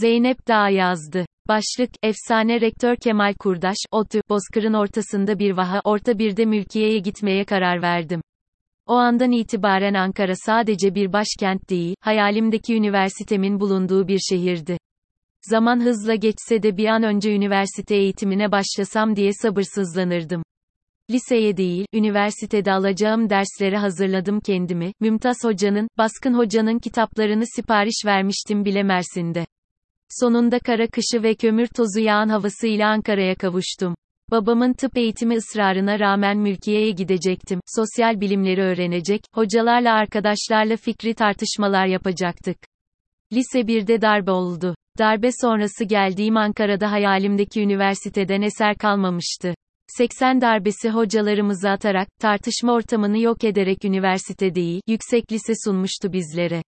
Zeynep Dağ yazdı. Başlık, efsane rektör Kemal Kurdaş, ODTÜ, Bozkır'ın ortasında bir vaha, orta bir de mülkiyeye gitmeye karar verdim. O andan itibaren Ankara sadece bir başkent değil, hayalimdeki üniversitemin bulunduğu bir şehirdi. Zaman hızla geçse de bir an önce üniversite eğitimine başlasam diye sabırsızlanırdım. Liseye değil, üniversitede alacağım derslere hazırladım kendimi. Mümtaz Hoca'nın, Baskın Hoca'nın kitaplarını sipariş vermiştim bile Mersin'de. Sonunda kara kışı ve kömür tozu yağan havasıyla Ankara'ya kavuştum. Babamın tıp eğitimi ısrarına rağmen mülkiyeye gidecektim. Sosyal bilimleri öğrenecek, hocalarla arkadaşlarla fikri tartışmalar yapacaktık. Lise 1'de darbe oldu. Darbe sonrası geldiğim Ankara'da hayalimdeki üniversiteden eser kalmamıştı. 80 darbesi hocalarımızı atarak, tartışma ortamını yok ederek üniversite değil, yüksek lise sunmuştu bizlere.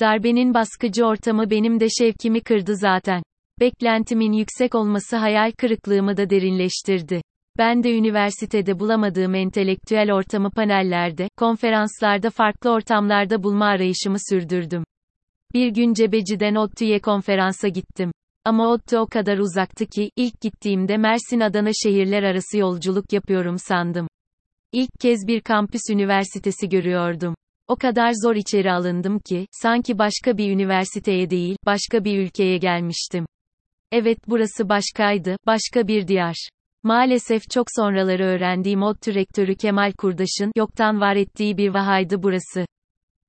Darbenin baskıcı ortamı benim de şevkimi kırdı zaten. Beklentimin yüksek olması hayal kırıklığımı da derinleştirdi. Ben de üniversitede bulamadığım entelektüel ortamı panellerde, konferanslarda farklı ortamlarda bulma arayışımı sürdürdüm. Bir gün Cebeci'den ODTÜ'ye konferansa gittim. Ama ODTÜ o kadar uzaktı ki, ilk gittiğimde Mersin-Adana şehirler arası yolculuk yapıyorum sandım. İlk kez bir kampüs üniversitesi görüyordum. O kadar zor içeri alındım ki, sanki başka bir üniversiteye değil, başka bir ülkeye gelmiştim. Evet burası başkaydı, başka bir diyar. Maalesef çok sonraları öğrendiğim ODTÜ rektörü Kemal Kurdaş'ın, yoktan var ettiği bir vahaydı burası.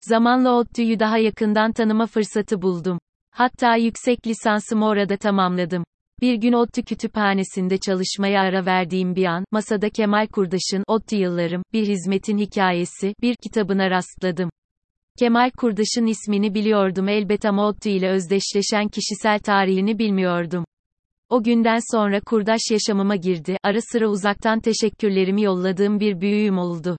Zamanla ODTÜ'yü daha yakından tanıma fırsatı buldum. Hatta yüksek lisansımı orada tamamladım. Bir gün ODTÜ kütüphanesinde çalışmaya ara verdiğim bir an, masada Kemal Kurdaş'ın ODTÜ Yıllarım, Bir Hizmetin Hikayesi, bir kitabına rastladım. Kemal Kurdaş'ın ismini biliyordum elbet ama ODTÜ ile özdeşleşen kişisel tarihini bilmiyordum. O günden sonra Kurdaş yaşamıma girdi, ara sıra uzaktan teşekkürlerimi yolladığım bir büyüğüm oldu.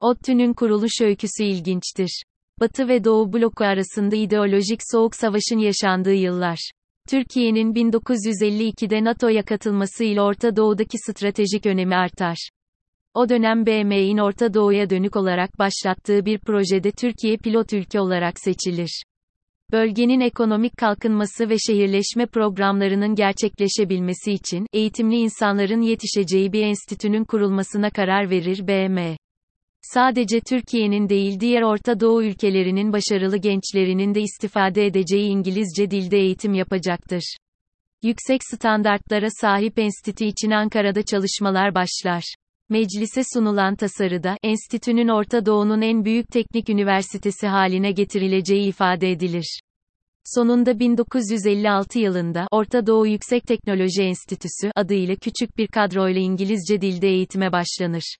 ODTÜ'nün kuruluş öyküsü ilginçtir. Batı ve Doğu bloku arasında ideolojik soğuk savaşın yaşandığı yıllar. Türkiye'nin 1952'de NATO'ya katılmasıyla Orta Doğu'daki stratejik önemi artar. O dönem BM'in Orta Doğu'ya dönük olarak başlattığı bir projede Türkiye pilot ülke olarak seçilir. Bölgenin ekonomik kalkınması ve şehirleşme programlarının gerçekleşebilmesi için, eğitimli insanların yetişeceği bir enstitünün kurulmasına karar verir BM. Sadece Türkiye'nin değil diğer Orta Doğu ülkelerinin başarılı gençlerinin de istifade edeceği İngilizce dilde eğitim yapacaktır. Yüksek standartlara sahip enstitü için Ankara'da çalışmalar başlar. Meclise sunulan tasarıda, enstitünün Orta Doğu'nun en büyük teknik üniversitesi haline getirileceği ifade edilir. Sonunda 1956 yılında Orta Doğu Yüksek Teknoloji Enstitüsü adıyla küçük bir kadroyla İngilizce dilde eğitime başlanır.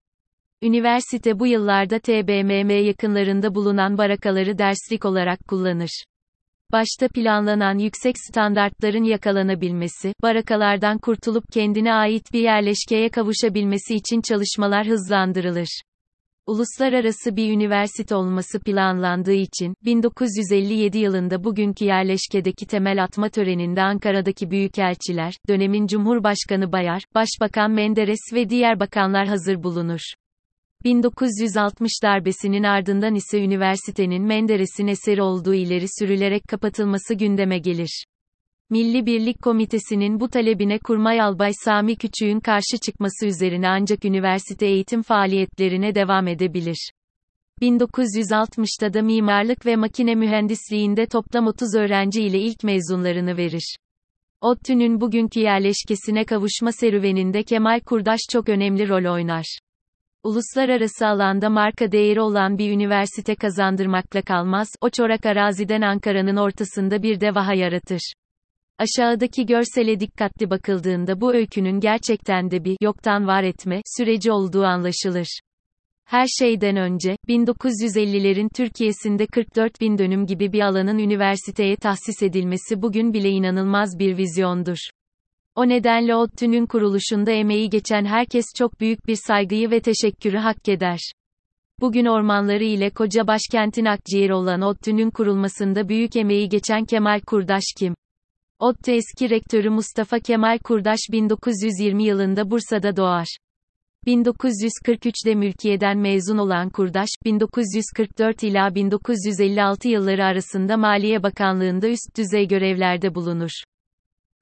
Üniversite bu yıllarda TBMM yakınlarında bulunan barakaları derslik olarak kullanır. Başta planlanan yüksek standartların yakalanabilmesi, barakalardan kurtulup kendine ait bir yerleşkeye kavuşabilmesi için çalışmalar hızlandırılır. Uluslararası bir üniversite olması planlandığı için, 1957 yılında bugünkü yerleşkedeki temel atma töreninde Ankara'daki büyükelçiler, dönemin Cumhurbaşkanı Bayar, Başbakan Menderes ve diğer bakanlar hazır bulunur. 1960 darbesinin ardından ise üniversitenin Menderes'in eseri olduğu ileri sürülerek kapatılması gündeme gelir. Milli Birlik Komitesi'nin bu talebine Kurmay Albay Sami Küçük'ün karşı çıkması üzerine ancak üniversite eğitim faaliyetlerine devam edebilir. 1960'ta da mimarlık ve makine mühendisliğinde toplam 30 öğrenci ile ilk mezunlarını verir. ODTÜ'nün bugünkü yerleşkesine kavuşma serüveninde Kemal Kurdaş çok önemli rol oynar. Uluslararası alanda marka değeri olan bir üniversite kazandırmakla kalmaz, o çorak araziden Ankara'nın ortasında bir devaha yaratır. Aşağıdaki görsele dikkatli bakıldığında bu öykünün gerçekten de bir yoktan var etme süreci olduğu anlaşılır. Her şeyden önce, 1950'lerin Türkiye'sinde 44 bin dönüm gibi bir alanın üniversiteye tahsis edilmesi bugün bile inanılmaz bir vizyondur. O nedenle ODTÜ'nün kuruluşunda emeği geçen herkes çok büyük bir saygıyı ve teşekkürü hak eder. Bugün ormanları ile koca başkentin akciğeri olan ODTÜ'nün kurulmasında büyük emeği geçen Kemal Kurdaş kim? ODTÜ eski rektörü Mustafa Kemal Kurdaş 1920 yılında Bursa'da doğar. 1943'de mülkiyeden mezun olan Kurdaş, 1944 ila 1956 yılları arasında Maliye Bakanlığında üst düzey görevlerde bulunur.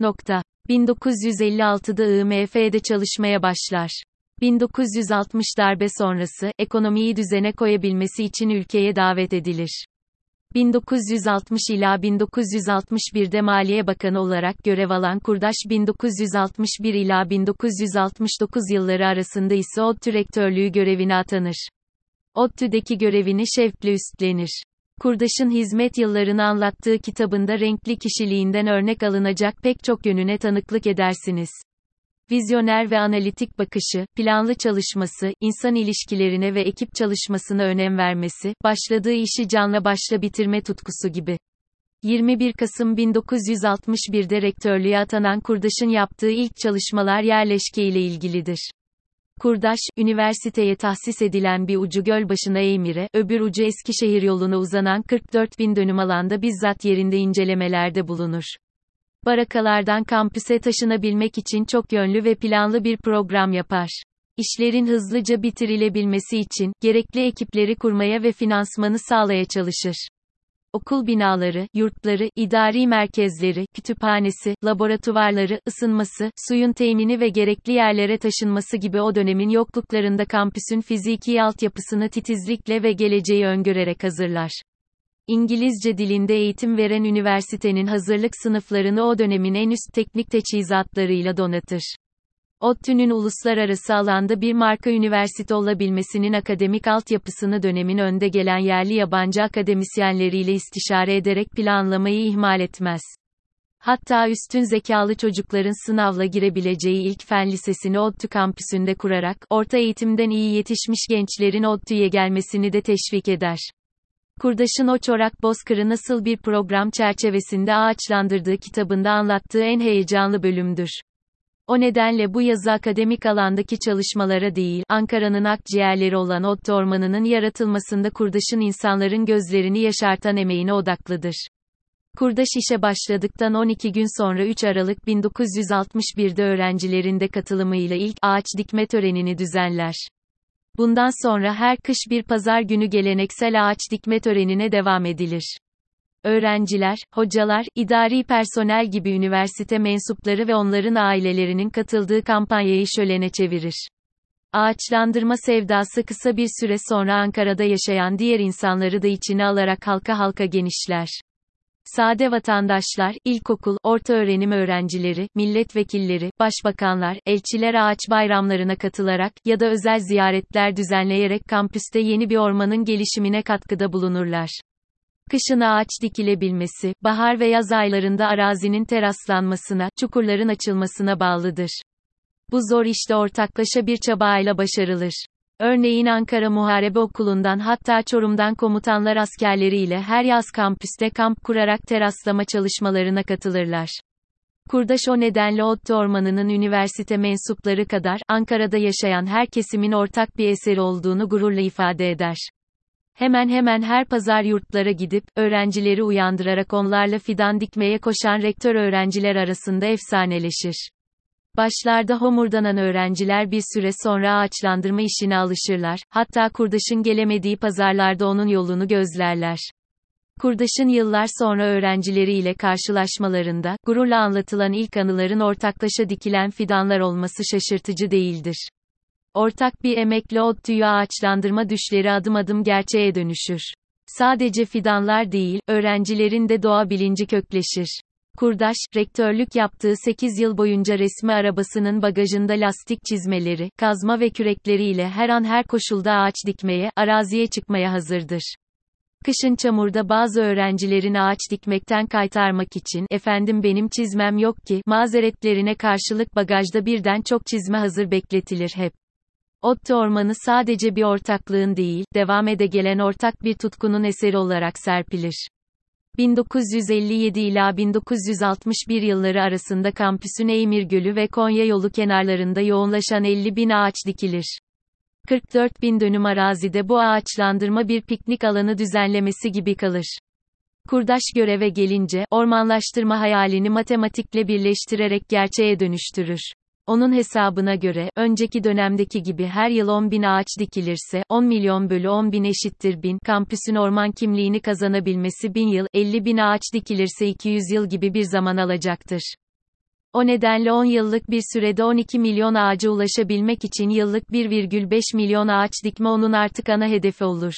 Nokta. 1956'da IMF'de çalışmaya başlar. 1960 darbe sonrası, ekonomiyi düzene koyabilmesi için ülkeye davet edilir. 1960 ila 1961'de Maliye Bakanı olarak görev alan Kurdaş 1961 ila 1969 yılları arasında ise ODTÜ rektörlüğü görevine atanır. ODTÜ'deki görevini şevkle üstlenir. Kurdaş'ın hizmet yıllarını anlattığı kitabında renkli kişiliğinden örnek alınacak pek çok yönüne tanıklık edersiniz. Vizyoner ve analitik bakışı, planlı çalışması, insan ilişkilerine ve ekip çalışmasına önem vermesi, başladığı işi canla başla bitirme tutkusu gibi. 21 Kasım 1961'de rektörlüğe atanan Kurdaş'ın yaptığı ilk çalışmalar yerleşke ile ilgilidir. Kurdaş, üniversiteye tahsis edilen bir ucu Gölbaşı'na Eymire, öbür ucu Eskişehir yoluna uzanan 44 bin dönüm alanda bizzat yerinde incelemelerde bulunur. Barakalardan kampüse taşınabilmek için çok yönlü ve planlı bir program yapar. İşlerin hızlıca bitirilebilmesi için, gerekli ekipleri kurmaya ve finansmanı sağlaya çalışır. Okul binaları, yurtları, idari merkezleri, kütüphanesi, laboratuvarları, ısınması, suyun temini ve gerekli yerlere taşınması gibi o dönemin yokluklarında kampüsün fiziki altyapısını titizlikle ve geleceği öngörerek hazırlar. İngilizce dilinde eğitim veren üniversitenin hazırlık sınıflarını o dönemin en üst teknik teçhizatlarıyla donatır. ODTÜ'nün uluslararası alanda bir marka üniversite olabilmesinin akademik altyapısını dönemin önde gelen yerli yabancı akademisyenleriyle istişare ederek planlamayı ihmal etmez. Hatta üstün zekalı çocukların sınavla girebileceği ilk fen lisesini ODTÜ kampüsünde kurarak, orta eğitimden iyi yetişmiş gençlerin ODTÜ'ye gelmesini de teşvik eder. Kurdaş'ın o çorak bozkırı nasıl bir program çerçevesinde ağaçlandırdığı kitabında anlattığı en heyecanlı bölümdür. O nedenle bu yazı akademik alandaki çalışmalara değil, Ankara'nın akciğerleri olan Ot Ormanı'nın yaratılmasında Kurdaş'ın insanların gözlerini yaşartan emeğine odaklıdır. Kurdaş işe başladıktan 12 gün sonra 3 Aralık 1961'de öğrencilerinde katılımıyla ilk ağaç dikme törenini düzenler. Bundan sonra her kış bir pazar günü geleneksel ağaç dikme törenine devam edilir. Öğrenciler, hocalar, idari personel gibi üniversite mensupları ve onların ailelerinin katıldığı kampanyayı şölene çevirir. Ağaçlandırma sevdası kısa bir süre sonra Ankara'da yaşayan diğer insanları da içine alarak halka halka genişler. Sade vatandaşlar, ilkokul, orta öğrenim öğrencileri, milletvekilleri, başbakanlar, elçiler ağaç bayramlarına katılarak ya da özel ziyaretler düzenleyerek kampüste yeni bir ormanın gelişimine katkıda bulunurlar. Kışın ağaç dikilebilmesi, bahar ve yaz aylarında arazinin teraslanmasına, çukurların açılmasına bağlıdır. Bu zor işte ortaklaşa bir çabayla başarılır. Örneğin Ankara Muharebe Okulu'ndan hatta Çorum'dan komutanlar askerleriyle her yaz kampüste kamp kurarak teraslama çalışmalarına katılırlar. Kurdaş o nedenle Otto Ormanı'nın üniversite mensupları kadar, Ankara'da yaşayan her kesimin ortak bir eseri olduğunu gururla ifade eder. Hemen hemen her pazar yurtlara gidip, öğrencileri uyandırarak onlarla fidan dikmeye koşan rektör öğrenciler arasında efsaneleşir. Başlarda homurdanan öğrenciler bir süre sonra ağaçlandırma işine alışırlar, hatta kurdaşın gelemediği pazarlarda onun yolunu gözlerler. Kurdaş'ın yıllar sonra öğrencileriyle karşılaşmalarında, gururla anlatılan ilk anıların ortaklaşa dikilen fidanlar olması şaşırtıcı değildir. Ortak bir emekle ot tüyü ağaçlandırma düşleri adım adım gerçeğe dönüşür. Sadece fidanlar değil, öğrencilerin de doğa bilinci kökleşir. Kurdaş, rektörlük yaptığı 8 yıl boyunca resmi arabasının bagajında lastik çizmeleri, kazma ve kürekleriyle her an her koşulda ağaç dikmeye, araziye çıkmaya hazırdır. Kışın çamurda bazı öğrencilerin ağaç dikmekten kaytarmak için, efendim benim çizmem yok ki, mazeretlerine karşılık bagajda birden çok çizme hazır bekletilir hep. Otto Ormanı sadece bir ortaklığın değil, devam ede gelen ortak bir tutkunun eseri olarak serpilir. 1957 ila 1961 yılları arasında kampüsün Eymir Gölü ve Konya yolu kenarlarında yoğunlaşan 50 bin ağaç dikilir. 44 bin dönüm arazide bu ağaçlandırma bir piknik alanı düzenlemesi gibi kalır. Kurdaş göreve gelince, ormanlaştırma hayalini matematikle birleştirerek gerçeğe dönüştürür. Onun hesabına göre, önceki dönemdeki gibi her yıl 10 bin ağaç dikilirse, 10 milyon bölü 10 bin eşittir bin, kampüsün orman kimliğini kazanabilmesi bin yıl, 50 bin ağaç dikilirse 200 yıl gibi bir zaman alacaktır. O nedenle 10 yıllık bir sürede 12 milyon ağaca ulaşabilmek için yıllık 1,5 milyon ağaç dikme onun artık ana hedefi olur.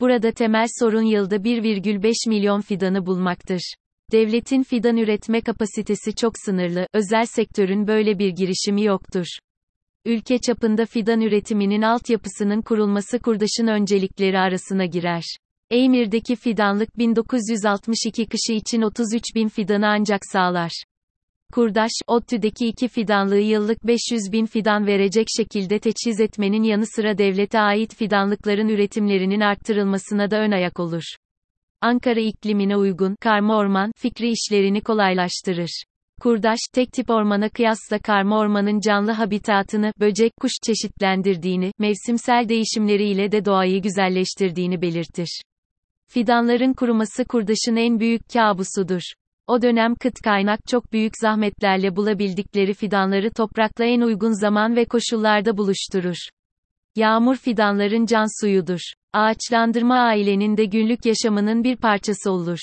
Burada temel sorun yılda 1,5 milyon fidanı bulmaktır. Devletin fidan üretme kapasitesi çok sınırlı, özel sektörün böyle bir girişimi yoktur. Ülke çapında fidan üretiminin altyapısının kurulması kurdaşın öncelikleri arasına girer. Eymir'deki fidanlık 1962 kışı için 33 bin fidanı ancak sağlar. Kurdaş, ODTÜ'deki iki fidanlığı yıllık 500 bin fidan verecek şekilde teçhiz etmenin yanı sıra devlete ait fidanlıkların üretimlerinin arttırılmasına da ön ayak olur. Ankara iklimine uygun, karma orman, fikri işlerini kolaylaştırır. Kurdaş, tek tip ormana kıyasla karma ormanın canlı habitatını, böcek, kuş çeşitlendirdiğini, mevsimsel değişimleriyle de doğayı güzelleştirdiğini belirtir. Fidanların kuruması kurdaşın en büyük kabusudur. O dönem kıt kaynak çok büyük zahmetlerle bulabildikleri fidanları toprakla en uygun zaman ve koşullarda buluşturur. Yağmur fidanların can suyudur. Ağaçlandırma ailenin de günlük yaşamının bir parçası olur.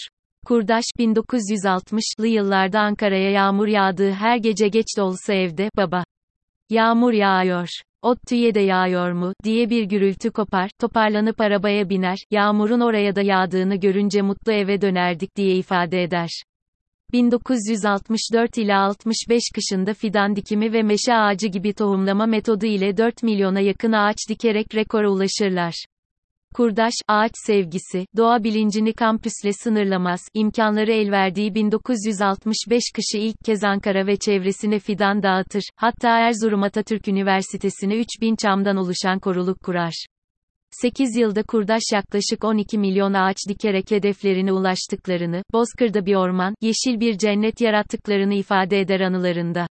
Kurdaş 1960'lı yıllarda Ankara'ya yağmur yağdığı her gece geç de olsa evde, baba. Yağmur yağıyor. Ottüye de yağıyor mu, diye bir gürültü kopar, toparlanıp arabaya biner, yağmurun oraya da yağdığını görünce mutlu eve dönerdik diye ifade eder. 1964 ila 65 kışında fidan dikimi ve meşe ağacı gibi tohumlama metodu ile 4 milyona yakın ağaç dikerek rekora ulaşırlar. Kurdaş, ağaç sevgisi, doğa bilincini kampüsle sınırlamaz, imkanları el verdiği 1965 kışı ilk kez Ankara ve çevresine fidan dağıtır, hatta Erzurum Atatürk Üniversitesi'ne 3000 çamdan oluşan koruluk kurar. 8 yılda kurdaş yaklaşık 12 milyon ağaç dikerek hedeflerine ulaştıklarını, Bozkır'da bir orman, yeşil bir cennet yarattıklarını ifade eder anılarında.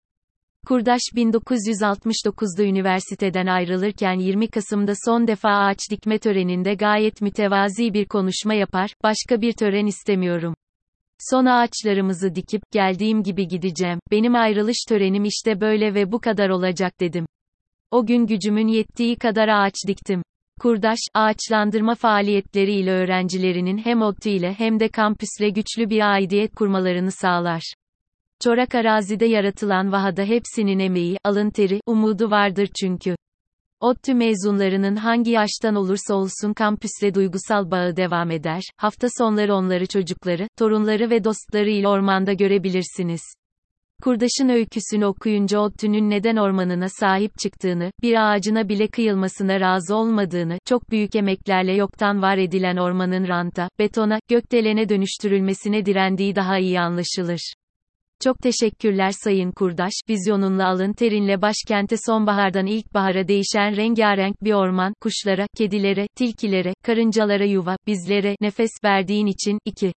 Kurdaş 1969'da üniversiteden ayrılırken 20 Kasım'da son defa ağaç dikme töreninde gayet mütevazi bir konuşma yapar, başka bir tören istemiyorum. Son ağaçlarımızı dikip, geldiğim gibi gideceğim, benim ayrılış törenim işte böyle ve bu kadar olacak dedim. O gün gücümün yettiği kadar ağaç diktim. Kurdaş, ağaçlandırma faaliyetleriyle öğrencilerinin hem ODTÜ ile hem de kampüsle güçlü bir aidiyet kurmalarını sağlar. Çorak arazide yaratılan vahada hepsinin emeği, alın teri, umudu vardır çünkü. ODTÜ mezunlarının hangi yaştan olursa olsun kampüsle duygusal bağı devam eder, hafta sonları onları çocukları, torunları ve dostları ile ormanda görebilirsiniz. Kurdaş'ın öyküsünü okuyunca ODTÜ'nün neden ormanına sahip çıktığını, bir ağacına bile kıyılmasına razı olmadığını, çok büyük emeklerle yoktan var edilen ormanın ranta, betona, gökdelene dönüştürülmesine direndiği daha iyi anlaşılır. Çok teşekkürler Sayın Kurdaş, vizyonunla alın terinle başkente sonbahardan ilkbahara değişen rengarenk bir orman, kuşlara, kedilere, tilkilere, karıncalara yuva, bizlere, nefes verdiğin için, 2.